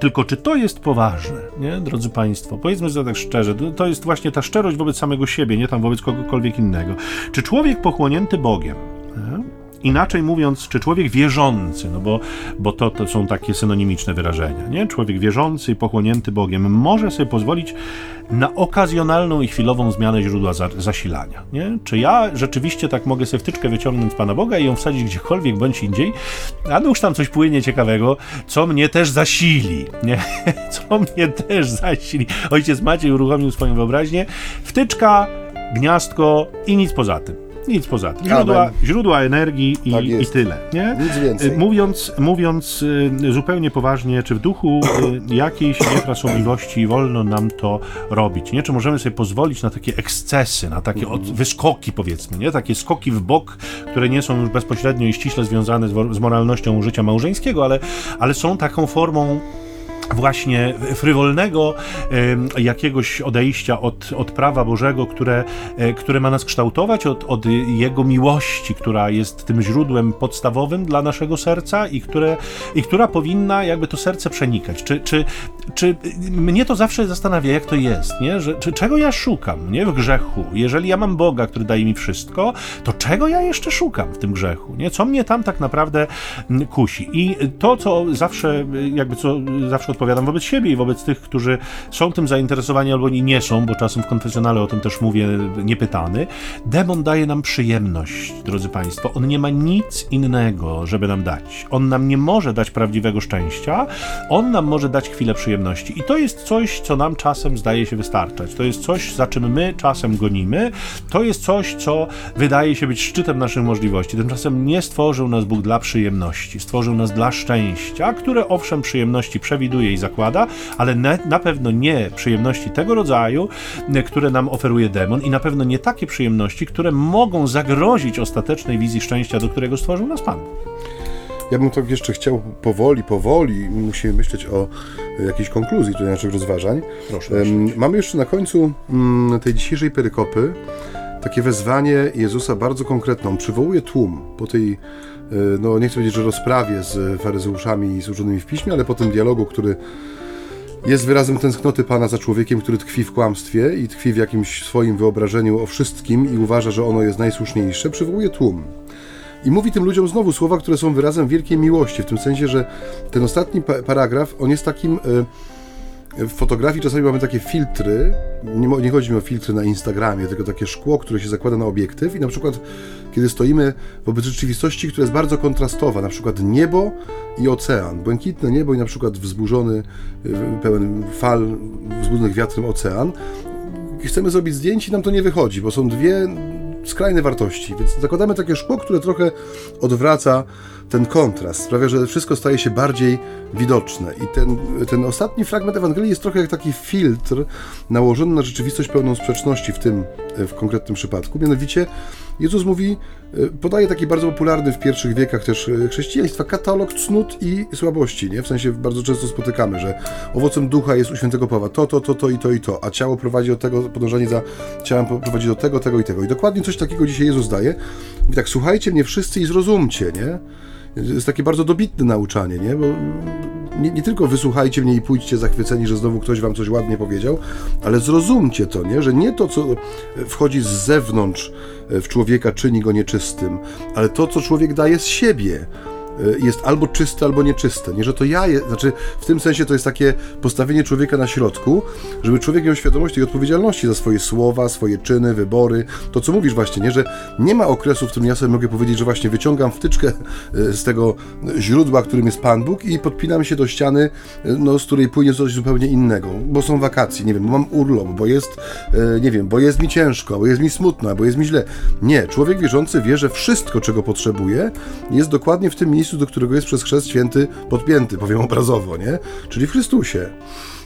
Tylko czy to jest poważne, nie, drodzy Państwo? Powiedzmy sobie tak szczerze, to jest właśnie ta szczerość wobec samego siebie, nie tam wobec kogokolwiek innego. Czy człowiek pochłonięty Bogiem, nie? Inaczej mówiąc, czy człowiek wierzący, no bo, bo to, to są takie synonimiczne wyrażenia, nie? Człowiek wierzący pochłonięty Bogiem może sobie pozwolić na okazjonalną i chwilową zmianę źródła za, zasilania, nie? Czy ja rzeczywiście tak mogę sobie wtyczkę wyciągnąć z Pana Boga i ją wsadzić gdziekolwiek bądź indziej, a no już tam coś płynie ciekawego, co mnie też zasili, nie? [laughs] Co mnie też zasili. Ojciec Maciej uruchomił swoją wyobraźnię. Wtyczka, gniazdko i nic poza tym. Nic poza tym. Źródła, źródła energii i, tak i, tyle. Nie? Nic więcej. Mówiąc, mówiąc y, zupełnie poważnie, czy w duchu y, jakiejś niefrasobliwości wolno nam to robić? Nie? Czy możemy sobie pozwolić na takie ekscesy, na takie od, wyskoki, powiedzmy, nie? takie skoki w bok, które nie są już bezpośrednio i ściśle związane z, z moralnością życia małżeńskiego, ale, ale są taką formą właśnie frywolnego jakiegoś odejścia od, od prawa Bożego, które, e, które ma nas kształtować, od, od Jego miłości, która jest tym źródłem podstawowym dla naszego serca i, które, i która powinna jakby to serce przenikać. Czy, czy, czy mnie to zawsze zastanawia, jak to jest, nie? Że, czy, czego ja szukam nie? w grzechu? Jeżeli ja mam Boga, który daje mi wszystko, to czego ja jeszcze szukam w tym grzechu? Nie? Co mnie tam tak naprawdę kusi? I to, co zawsze, jakby co zawsze odpowiadam wobec siebie i wobec tych, którzy są tym zainteresowani albo nie są, bo czasem w konfesjonale o tym też mówię niepytany. Demon daje nam przyjemność, drodzy Państwo. On nie ma nic innego, żeby nam dać. On nam nie może dać prawdziwego szczęścia, on nam może dać chwilę przyjemności. I to jest coś, co nam czasem zdaje się wystarczać. To jest coś, za czym my czasem gonimy. To jest coś, co wydaje się być szczytem naszych możliwości. Tymczasem nie stworzył nas Bóg dla przyjemności, stworzył nas dla szczęścia, które owszem przyjemności przewiduje i zakłada, ale na, na pewno nie przyjemności tego rodzaju, które nam oferuje demon i na pewno nie takie przyjemności, które mogą zagrozić ostatecznej wizji szczęścia, do którego stworzył nas Pan. Ja bym tak jeszcze chciał powoli, powoli, musimy myśleć o jakiejś konkluzji tutaj naszych rozważań. Proszę. Mamy jeszcze na końcu mm, tej dzisiejszej perykopy takie wezwanie Jezusa bardzo konkretną. Przywołuje tłum po tej no nie chcę powiedzieć, że rozprawie z faryzeuszami służonymi w piśmie, ale po tym dialogu, który jest wyrazem tęsknoty Pana za człowiekiem, który tkwi w kłamstwie i tkwi w jakimś swoim wyobrażeniu o wszystkim i uważa, że ono jest najsłuszniejsze, przywołuje tłum. I mówi tym ludziom znowu słowa, które są wyrazem wielkiej miłości, w tym sensie, że ten ostatni paragraf, on jest takim... Y w fotografii czasami mamy takie filtry, nie, nie, chodzi mi o filtry na Instagramie, tylko takie szkło, które się zakłada na obiektyw i na przykład kiedy stoimy wobec rzeczywistości, która jest bardzo kontrastowa, na przykład niebo i ocean, błękitne niebo i na przykład wzburzony, y, pełen fal, wzbudzonych wiatrem ocean, chcemy zrobić zdjęcie i nam to nie wychodzi, bo są dwie skrajne wartości, więc zakładamy takie szkło, które trochę odwraca ten kontrast sprawia, że wszystko staje się bardziej widoczne. I ten, ten ostatni fragment Ewangelii jest trochę jak taki filtr nałożony na rzeczywistość pełną sprzeczności w tym w konkretnym przypadku. Mianowicie Jezus mówi, e, podaje taki bardzo popularny w pierwszych wiekach też e, chrześcijaństwa katalog cnót i słabości, nie? W sensie bardzo często spotykamy, że owocem ducha jest u świętego Pawła to, to, to, to i to i to, a ciało prowadzi do tego, podążanie za ciałem prowadzi do tego, tego i tego. I dokładnie coś takiego dzisiaj Jezus daje. Mówi tak, słuchajcie mnie wszyscy i zrozumcie, nie? jest takie bardzo dobitne nauczanie, nie? Bo nie, nie, tylko wysłuchajcie mnie i pójdźcie zachwyceni, że znowu ktoś wam coś ładnie powiedział, ale zrozumcie to, nie? Że nie to, co wchodzi z zewnątrz w człowieka, czyni go nieczystym, ale to, co człowiek daje z siebie jest albo czyste, albo nieczyste. Nie, że to ja, je, znaczy w tym sensie to jest takie postawienie człowieka na środku, żeby człowiek miał świadomość tej odpowiedzialności za swoje słowa, swoje czyny, wybory. To, co mówisz właśnie, nie, że nie ma okresu, w którym ja sobie mogę powiedzieć, że właśnie wyciągam wtyczkę y, z tego źródła, którym jest Pan Bóg i podpinam się do ściany, no, z której płynie coś zupełnie innego, bo są wakacje, nie wiem, bo mam urlop, bo jest, nie wiem, bo jest mi ciężko, bo jest mi smutno, bo jest mi źle. Nie, człowiek wierzący wie, że wszystko, czego potrzebuje, jest dokładnie w tym miejscu, do którego jest przez chrzest święty podpięty, powiem obrazowo, nie? Czyli w Chrystusie.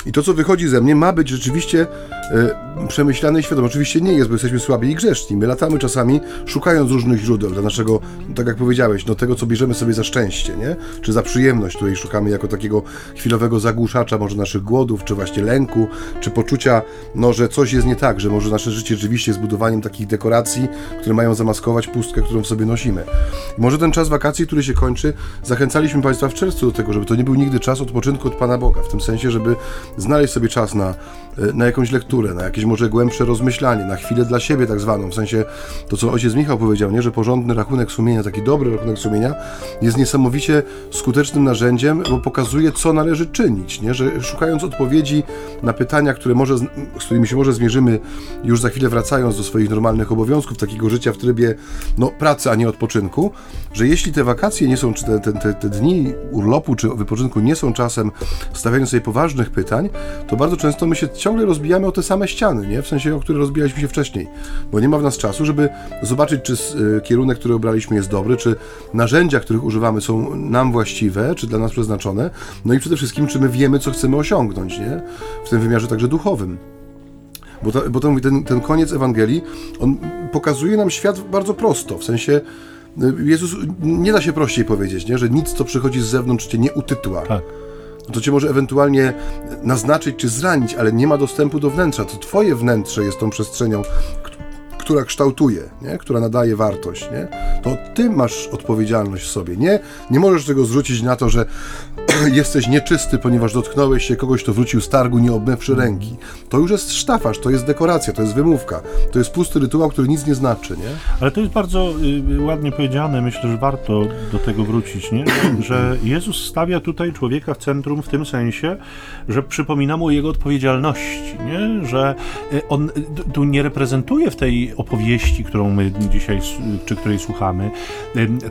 I to, co wychodzi ze mnie, ma być rzeczywiście e, przemyślane i świadome. Oczywiście nie jest, bo jesteśmy słabi i grzeszni. My latamy czasami szukając różnych źródeł dla naszego, tak jak powiedziałeś, no tego, co bierzemy sobie za szczęście, nie? Czy za przyjemność, której szukamy jako takiego chwilowego zagłuszacza może naszych głodów, czy właśnie lęku, czy poczucia, no, że coś jest nie tak, że może nasze życie rzeczywiście jest budowaniem takich dekoracji, które mają zamaskować pustkę, którą w sobie nosimy. Może ten czas wakacji, który się kończy, zachęcaliśmy Państwa w czerwcu do tego, żeby to nie był nigdy czas odpoczynku od Pana Boga, w tym sensie, żeby znaleźć sobie czas na, na jakąś lekturę, na jakieś może głębsze rozmyślanie, na chwilę dla siebie tak zwaną, w sensie to, co ojciec Michał powiedział, nie, że porządny rachunek sumienia, taki dobry rachunek sumienia jest niesamowicie skutecznym narzędziem, bo pokazuje, co należy czynić, nie, że szukając odpowiedzi na pytania, które może, z którymi się może zmierzymy już za chwilę wracając do swoich normalnych obowiązków, takiego życia w trybie no, pracy, a nie odpoczynku, że jeśli te wakacje nie są, czy te, te, te, te dni urlopu czy wypoczynku nie są czasem stawiania sobie poważnych pytań, to bardzo często my się ciągle rozbijamy o te same ściany, nie? W sensie, o które rozbijaliśmy się wcześniej. Bo nie ma w nas czasu, żeby zobaczyć, czy y, kierunek, który obraliśmy jest dobry, czy narzędzia, których używamy są nam właściwe, czy dla nas przeznaczone. No i przede wszystkim, czy my wiemy, co chcemy osiągnąć, nie? W tym wymiarze także duchowym. Bo, bo to, ten, ten koniec Ewangelii, on pokazuje nam świat bardzo prosto, w sensie y, Jezus, nie da się prościej powiedzieć, nie? że nic, co przychodzi z zewnątrz, cię nie utytła. Tak to cię może ewentualnie naznaczyć czy zranić, ale nie ma dostępu do wnętrza. To twoje wnętrze jest tą przestrzenią, która kształtuje, nie? która nadaje wartość, nie? to ty masz odpowiedzialność w sobie. Nie, nie możesz tego zrzucić na to, że [clears throat] jesteś nieczysty, ponieważ dotknąłeś się kogoś, kto wrócił z targu, nie obmywszy ręki. To już jest sztafasz, to jest dekoracja, to jest wymówka, to jest pusty rytuał, który nic nie znaczy. Nie? Ale to jest bardzo y, ładnie powiedziane, myślę, że warto do tego wrócić, nie? [clears throat] że Jezus stawia tutaj człowieka w centrum w tym sensie, że przypomina mu jego odpowiedzialności, nie? że y, on y, tu nie reprezentuje w tej opowieści, którą my dzisiaj, czy której słuchamy,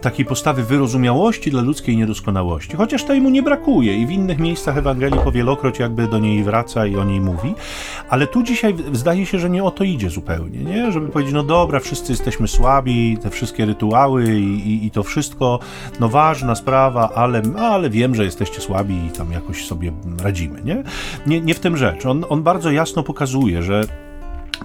takiej postawy wyrozumiałości dla ludzkiej niedoskonałości, chociaż tej mu nie brakuje i w innych miejscach Ewangelii powielokroć jakby do niej wraca i o niej mówi, ale tu dzisiaj zdaje się, że nie o to idzie zupełnie, nie? Żeby powiedzieć, no dobra, wszyscy jesteśmy słabi, te wszystkie rytuały i, i, i to wszystko, no ważna sprawa, ale, ale wiem, że jesteście słabi i tam jakoś sobie radzimy, nie? Nie, nie w tym rzecz. On, on bardzo jasno pokazuje, że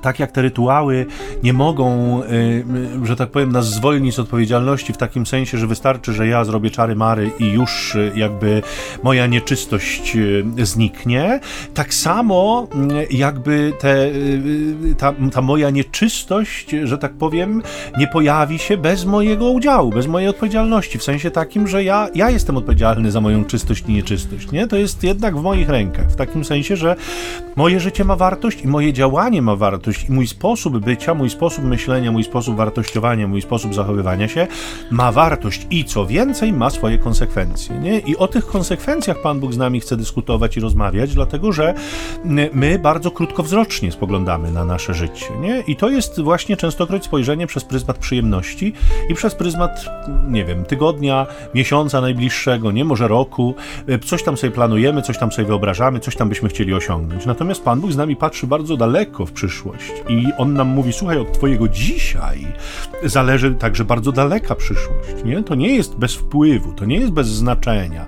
tak jak te rytuały nie mogą, y, że tak powiem, nas zwolnić z odpowiedzialności w takim sensie, że wystarczy, że ja zrobię czary mary i już y, jakby moja nieczystość y, zniknie, tak samo jakby te, ta, ta moja nieczystość, że tak powiem, nie pojawi się bez mojego udziału, bez mojej odpowiedzialności, w sensie takim, że ja, ja jestem odpowiedzialny za moją czystość i nieczystość, nie? To jest jednak w moich rękach, w takim sensie, że moje życie ma wartość i moje działanie ma wartość, wartość i mój sposób bycia, mój sposób myślenia, mój sposób wartościowania, mój sposób zachowywania się ma wartość i co więcej, ma swoje konsekwencje. Nie? I o tych konsekwencjach Pan Bóg z nami chce dyskutować i rozmawiać, dlatego że my bardzo krótkowzrocznie spoglądamy na nasze życie. Nie? I to jest właśnie częstokroć spojrzenie przez pryzmat przyjemności i przez pryzmat, nie wiem, tygodnia, miesiąca najbliższego, nie może roku. Coś tam sobie planujemy, coś tam sobie wyobrażamy, coś tam byśmy chcieli osiągnąć. Natomiast Pan Bóg z nami patrzy bardzo daleko w przyszłość przyszłość. I on nam mówi, słuchaj, od twojego dzisiaj zależy także bardzo daleka przyszłość. Nie? To nie jest bez wpływu, to nie jest bez znaczenia.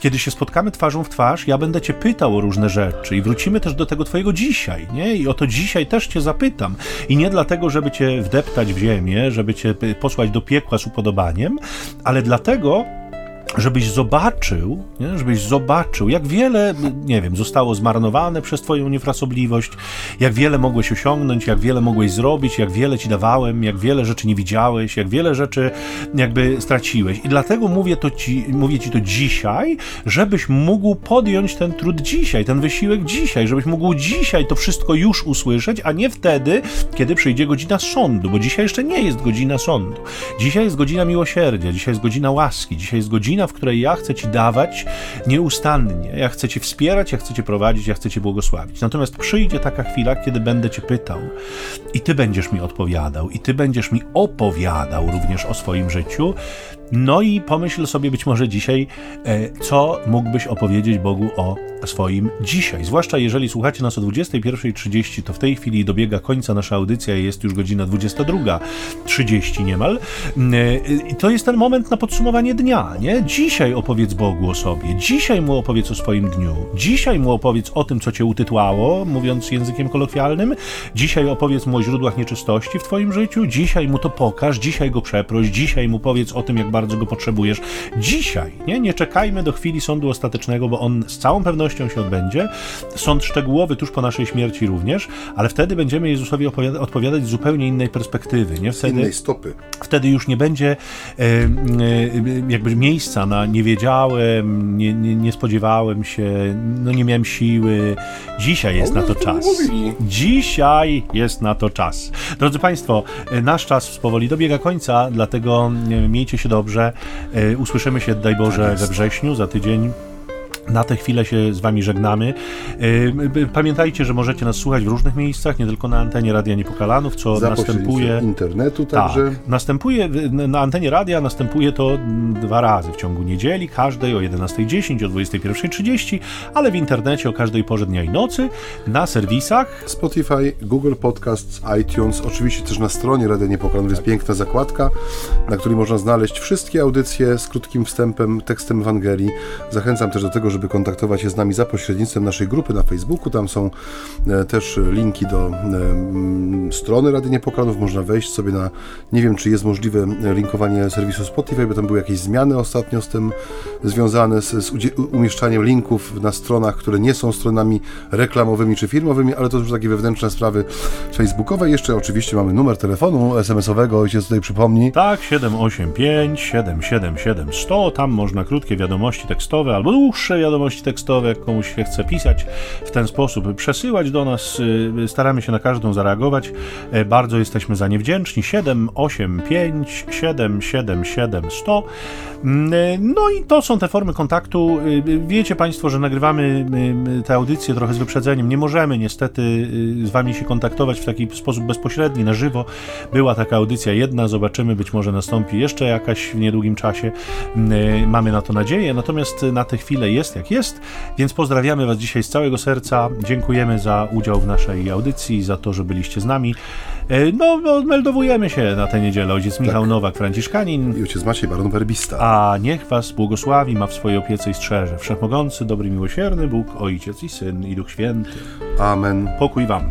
Kiedy się spotkamy twarzą w twarz, ja będę cię pytał o różne rzeczy i wrócimy też do tego twojego dzisiaj, nie? I o to dzisiaj też cię zapytam. I nie dlatego, żeby cię wdeptać w ziemię, żeby cię posłać do piekła z upodobaniem, ale dlatego, żebyś zobaczył, nie? żebyś zobaczył, jak wiele, nie wiem, zostało zmarnowane przez Twoją niefrasobliwość, jak wiele mogłeś osiągnąć, jak wiele mogłeś zrobić, jak wiele Ci dawałem, jak wiele rzeczy nie widziałeś, jak wiele rzeczy jakby straciłeś. I dlatego mówię, to ci, mówię Ci to dzisiaj, żebyś mógł podjąć ten trud dzisiaj, ten wysiłek dzisiaj, żebyś mógł dzisiaj to wszystko już usłyszeć, a nie wtedy, kiedy przyjdzie godzina sądu, bo dzisiaj jeszcze nie jest godzina sądu. Dzisiaj jest godzina miłosierdzia, dzisiaj jest godzina łaski, dzisiaj jest godzina w której ja chcę Ci dawać nieustannie. Ja chcę Cię wspierać, ja chcę Cię prowadzić, ja chcę Cię błogosławić. Natomiast przyjdzie taka chwila, kiedy będę Cię pytał i Ty będziesz mi odpowiadał, i Ty będziesz mi opowiadał również o swoim życiu. No i pomyśl sobie być może dzisiaj, e, co mógłbyś opowiedzieć Bogu o swoim dzisiaj. Zwłaszcza jeżeli słuchacie nas o 21.30, to w tej chwili dobiega końca nasza audycja i jest już godzina 22.30 niemal. E, I to jest ten moment na podsumowanie dnia, nie? Dzisiaj opowiedz Bogu o sobie, dzisiaj mu opowiedz o swoim dniu, dzisiaj mu opowiedz o tym, co cię utytłało, mówiąc językiem kolokwialnym, dzisiaj opowiedz mu o źródłach nieczystości w twoim życiu, dzisiaj mu to pokaż, dzisiaj go przeproś, dzisiaj mu powiedz o tym, jak bardzo go potrzebujesz. Dzisiaj, nie? Nie czekajmy do chwili sądu ostatecznego, bo on z całą pewnością się odbędzie. Sąd szczegółowy tuż po naszej śmierci również, ale wtedy będziemy Jezusowi odpowiadać z zupełnie innej perspektywy, nie? Wtedy, innej stopy. Wtedy już nie będzie e, e, jakby miejsca na nie wiedziałem, nie, nie, nie, spodziewałem się, no nie miałem siły. Dzisiaj jest na to czas. Dzisiaj jest na to czas. Drodzy Państwo, e, nasz czas powoli dobiega końca, dlatego e, miejcie się dobrze. E, usłyszymy się, daj Boże, tak we wrześniu, za tydzień. Na tę chwilę się z Wami żegnamy. Pamiętajcie, że możecie nas słuchać w różnych miejscach, nie tylko na antenie Radia Niepokalanów, co Za następuje. internetu także. Tak, następuje na antenie radia następuje to dwa razy w ciągu niedzieli, każdej o 11.10, o 21.30, ale w internecie o każdej porze dnia i nocy, na serwisach Spotify, Google Podcasts, iTunes, oczywiście też na stronie Radia Niepokalanów jest piękna zakładka, na której można znaleźć wszystkie audycje z krótkim wstępem, tekstem Ewangelii. Zachęcam też do tego, żeby kontaktować się z nami za pośrednictwem naszej grupy na Facebooku. Tam są e, też linki do e, strony Rady Niepokalanów. Można wejść sobie na, nie wiem czy jest możliwe linkowanie serwisu Spotify, bo tam były jakieś zmiany ostatnio z tym związane z, z umieszczaniem linków na stronach, które nie są stronami reklamowymi czy firmowymi, ale to już takie wewnętrzne sprawy facebookowe. Jeszcze oczywiście mamy numer telefonu SMS-owego, ojciec tutaj przypomni. Tak, 785 777 100. Tam można krótkie wiadomości tekstowe albo dłuższe wiadomości tekstowe, jak komuś się chce pisać w ten sposób, przesyłać do nas. Y, staramy się na każdą zareagować. E, bardzo jesteśmy za nie wdzięczni. 785 777 100. No i to są te formy kontaktu. Y, wiecie Państwo, że nagrywamy y, te audycje trochę z wyprzedzeniem. Nie możemy niestety z Wami się kontaktować w taki sposób bezpośredni, na żywo. Była taka audycja jedna, zobaczymy, być może nastąpi jeszcze jakaś w niedługim czasie. Mamy na to nadzieję. Natomiast na tę chwilę jest jak jest, więc pozdrawiamy Was dzisiaj z całego serca. Dziękujemy za udział w naszej audycji, za to, że byliście z nami. E, no, odmeldowujemy się na tę niedzielę. Ojciec Michał tak. Nowak, Franciszkanin. I ojciec Maciej, baron werbista. A niech Was błogosławi, ma w swojej opiece i strzeże. Wszechmogący, dobry, miłosierny Bóg, Ojciec i Syn i Duch Święty. Amen. Pokój Wam.